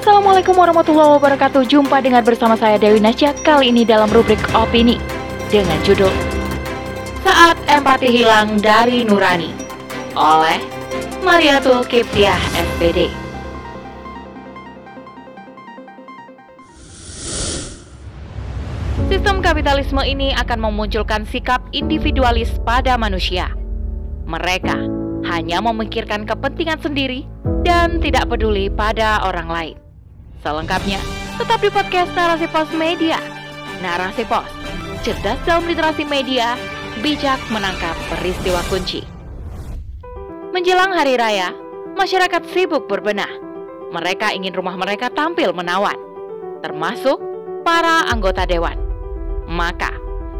Assalamualaikum warahmatullahi wabarakatuh. Jumpa dengan bersama saya Dewi Nasya Kali ini dalam rubrik Opini Dengan judul Saat Empati Hilang dari Nurani Oleh Mariatul Kiptiah SPD Sistem kapitalisme ini akan memunculkan sikap individualis pada manusia. Mereka hanya memikirkan kepentingan sendiri dan tidak peduli pada orang lain. Selengkapnya, tetap di podcast Narasi Pos Media. Narasi Pos, cerdas dalam literasi media, bijak menangkap peristiwa kunci. Menjelang hari raya, masyarakat sibuk berbenah. Mereka ingin rumah mereka tampil menawan, termasuk para anggota dewan. Maka,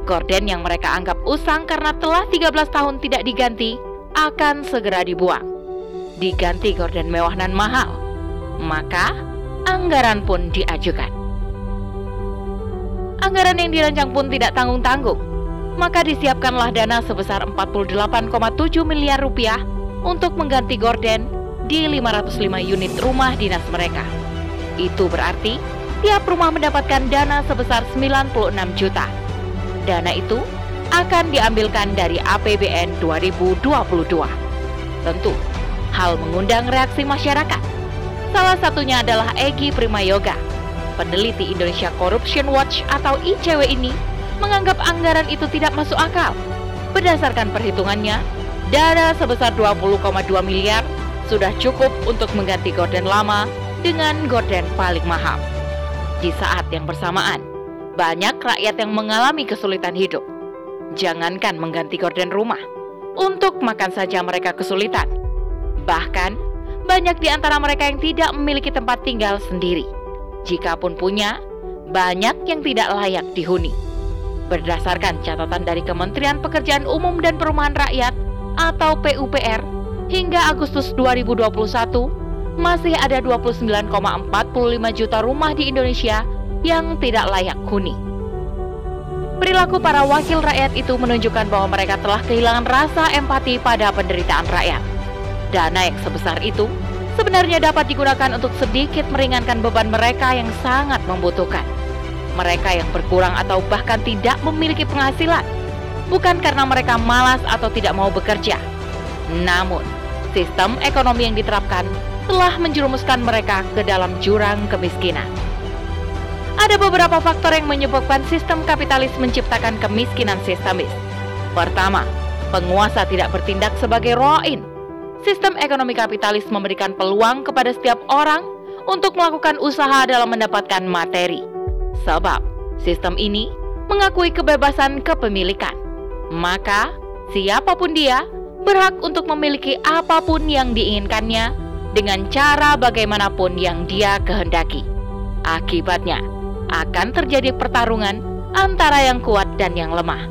gorden yang mereka anggap usang karena telah 13 tahun tidak diganti akan segera dibuang diganti gorden mewah dan mahal. Maka, anggaran pun diajukan. Anggaran yang dirancang pun tidak tanggung-tanggung. Maka disiapkanlah dana sebesar 48,7 miliar rupiah untuk mengganti gorden di 505 unit rumah dinas mereka. Itu berarti tiap rumah mendapatkan dana sebesar 96 juta. Dana itu akan diambilkan dari APBN 2022. Tentu, hal mengundang reaksi masyarakat. Salah satunya adalah Egi Primayoga. Peneliti Indonesia Corruption Watch atau ICW ini menganggap anggaran itu tidak masuk akal. Berdasarkan perhitungannya, dana sebesar 20,2 miliar sudah cukup untuk mengganti gorden lama dengan gorden paling mahal. Di saat yang bersamaan, banyak rakyat yang mengalami kesulitan hidup. Jangankan mengganti gorden rumah, untuk makan saja mereka kesulitan Bahkan, banyak di antara mereka yang tidak memiliki tempat tinggal sendiri. Jikapun punya, banyak yang tidak layak dihuni. Berdasarkan catatan dari Kementerian Pekerjaan Umum dan Perumahan Rakyat atau PUPR, hingga Agustus 2021, masih ada 29,45 juta rumah di Indonesia yang tidak layak huni. Perilaku para wakil rakyat itu menunjukkan bahwa mereka telah kehilangan rasa empati pada penderitaan rakyat. Dana yang sebesar itu sebenarnya dapat digunakan untuk sedikit meringankan beban mereka yang sangat membutuhkan. Mereka yang berkurang atau bahkan tidak memiliki penghasilan, bukan karena mereka malas atau tidak mau bekerja. Namun, sistem ekonomi yang diterapkan telah menjerumuskan mereka ke dalam jurang kemiskinan. Ada beberapa faktor yang menyebabkan sistem kapitalis menciptakan kemiskinan sistemis. Pertama, penguasa tidak bertindak sebagai roin Sistem ekonomi kapitalis memberikan peluang kepada setiap orang untuk melakukan usaha dalam mendapatkan materi. Sebab sistem ini mengakui kebebasan kepemilikan. Maka, siapa pun dia berhak untuk memiliki apa pun yang diinginkannya dengan cara bagaimanapun yang dia kehendaki. Akibatnya, akan terjadi pertarungan antara yang kuat dan yang lemah.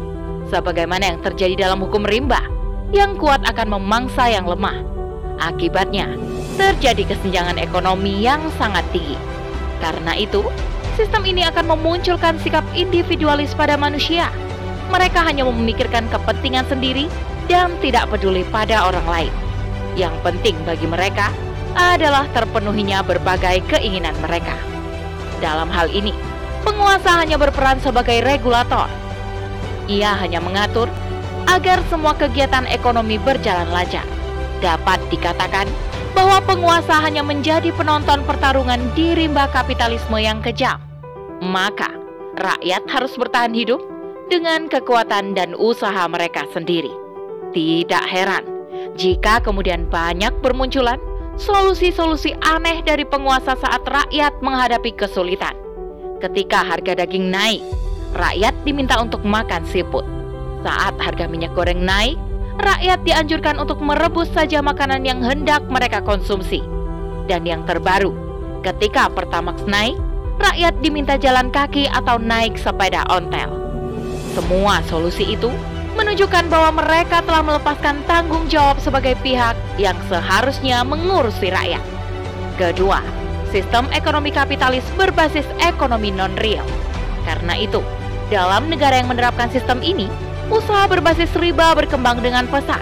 Sebagaimana yang terjadi dalam hukum rimba yang kuat akan memangsa yang lemah. Akibatnya, terjadi kesenjangan ekonomi yang sangat tinggi. Karena itu, sistem ini akan memunculkan sikap individualis pada manusia. Mereka hanya memikirkan kepentingan sendiri dan tidak peduli pada orang lain. Yang penting bagi mereka adalah terpenuhinya berbagai keinginan mereka. Dalam hal ini, penguasa hanya berperan sebagai regulator. Ia hanya mengatur agar semua kegiatan ekonomi berjalan lancar. Dapat dikatakan bahwa penguasa hanya menjadi penonton pertarungan di rimba kapitalisme yang kejam. Maka, rakyat harus bertahan hidup dengan kekuatan dan usaha mereka sendiri. Tidak heran jika kemudian banyak bermunculan solusi-solusi aneh dari penguasa saat rakyat menghadapi kesulitan. Ketika harga daging naik, rakyat diminta untuk makan siput saat harga minyak goreng naik, rakyat dianjurkan untuk merebus saja makanan yang hendak mereka konsumsi. Dan yang terbaru, ketika Pertamax naik, rakyat diminta jalan kaki atau naik sepeda ontel. Semua solusi itu menunjukkan bahwa mereka telah melepaskan tanggung jawab sebagai pihak yang seharusnya mengurusi rakyat. Kedua, sistem ekonomi kapitalis berbasis ekonomi non-real. Karena itu, dalam negara yang menerapkan sistem ini, usaha berbasis riba berkembang dengan pesat.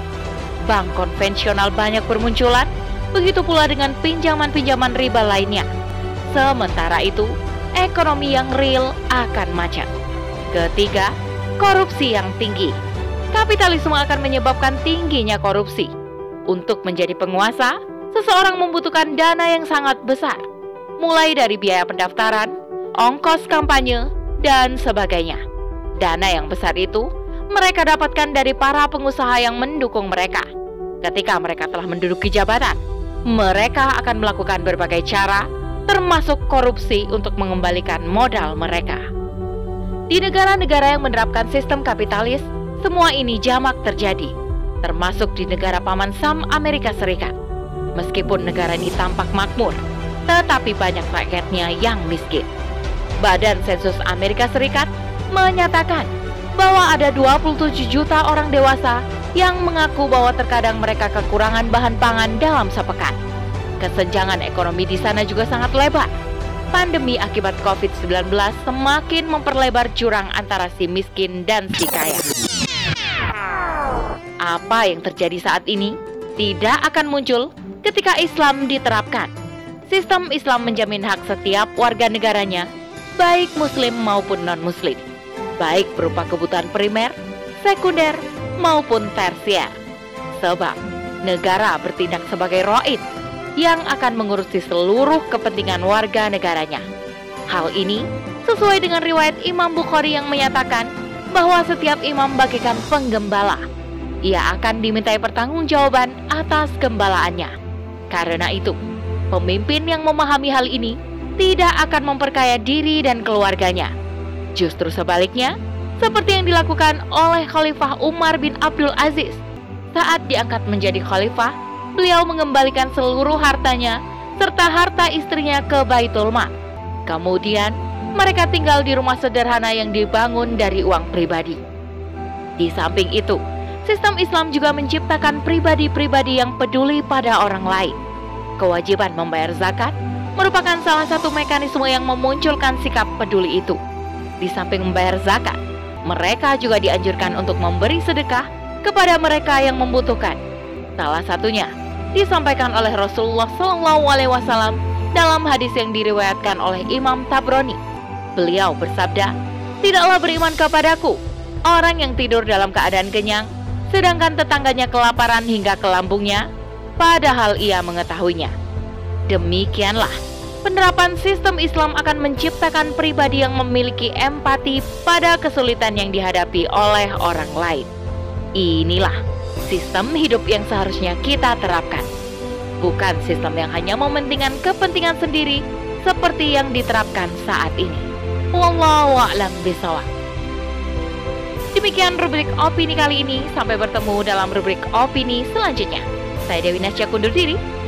Bank konvensional banyak bermunculan, begitu pula dengan pinjaman-pinjaman riba lainnya. Sementara itu, ekonomi yang real akan macet. Ketiga, korupsi yang tinggi. Kapitalisme akan menyebabkan tingginya korupsi. Untuk menjadi penguasa, seseorang membutuhkan dana yang sangat besar, mulai dari biaya pendaftaran, ongkos kampanye, dan sebagainya. Dana yang besar itu mereka dapatkan dari para pengusaha yang mendukung mereka. Ketika mereka telah menduduki jabatan, mereka akan melakukan berbagai cara, termasuk korupsi, untuk mengembalikan modal mereka. Di negara-negara yang menerapkan sistem kapitalis, semua ini jamak terjadi, termasuk di negara Paman Sam Amerika Serikat. Meskipun negara ini tampak makmur, tetapi banyak rakyatnya yang miskin. Badan Sensus Amerika Serikat menyatakan bahwa ada 27 juta orang dewasa yang mengaku bahwa terkadang mereka kekurangan bahan pangan dalam sepekan. Kesenjangan ekonomi di sana juga sangat lebar. Pandemi akibat COVID-19 semakin memperlebar jurang antara si miskin dan si kaya. Apa yang terjadi saat ini tidak akan muncul ketika Islam diterapkan. Sistem Islam menjamin hak setiap warga negaranya, baik Muslim maupun non-Muslim baik berupa kebutuhan primer, sekunder, maupun tersier. Sebab negara bertindak sebagai roid yang akan mengurusi seluruh kepentingan warga negaranya. Hal ini sesuai dengan riwayat Imam Bukhari yang menyatakan bahwa setiap imam bagikan penggembala. Ia akan dimintai pertanggungjawaban atas gembalaannya. Karena itu, pemimpin yang memahami hal ini tidak akan memperkaya diri dan keluarganya, Justru sebaliknya, seperti yang dilakukan oleh Khalifah Umar bin Abdul Aziz. Saat diangkat menjadi khalifah, beliau mengembalikan seluruh hartanya serta harta istrinya ke Baitul Mal. Kemudian, mereka tinggal di rumah sederhana yang dibangun dari uang pribadi. Di samping itu, sistem Islam juga menciptakan pribadi-pribadi yang peduli pada orang lain. Kewajiban membayar zakat merupakan salah satu mekanisme yang memunculkan sikap peduli itu. Di samping membayar zakat, mereka juga dianjurkan untuk memberi sedekah kepada mereka yang membutuhkan. Salah satunya disampaikan oleh Rasulullah SAW dalam hadis yang diriwayatkan oleh Imam Tabroni. Beliau bersabda, "Tidaklah beriman kepadaku orang yang tidur dalam keadaan kenyang, sedangkan tetangganya kelaparan hingga ke lambungnya, padahal ia mengetahuinya." Demikianlah penerapan sistem Islam akan menciptakan pribadi yang memiliki empati pada kesulitan yang dihadapi oleh orang lain. Inilah sistem hidup yang seharusnya kita terapkan. Bukan sistem yang hanya mementingkan kepentingan sendiri seperti yang diterapkan saat ini. Wallahu a'lam bishawab. Demikian rubrik opini kali ini. Sampai bertemu dalam rubrik opini selanjutnya. Saya Dewi Nasya kundur diri.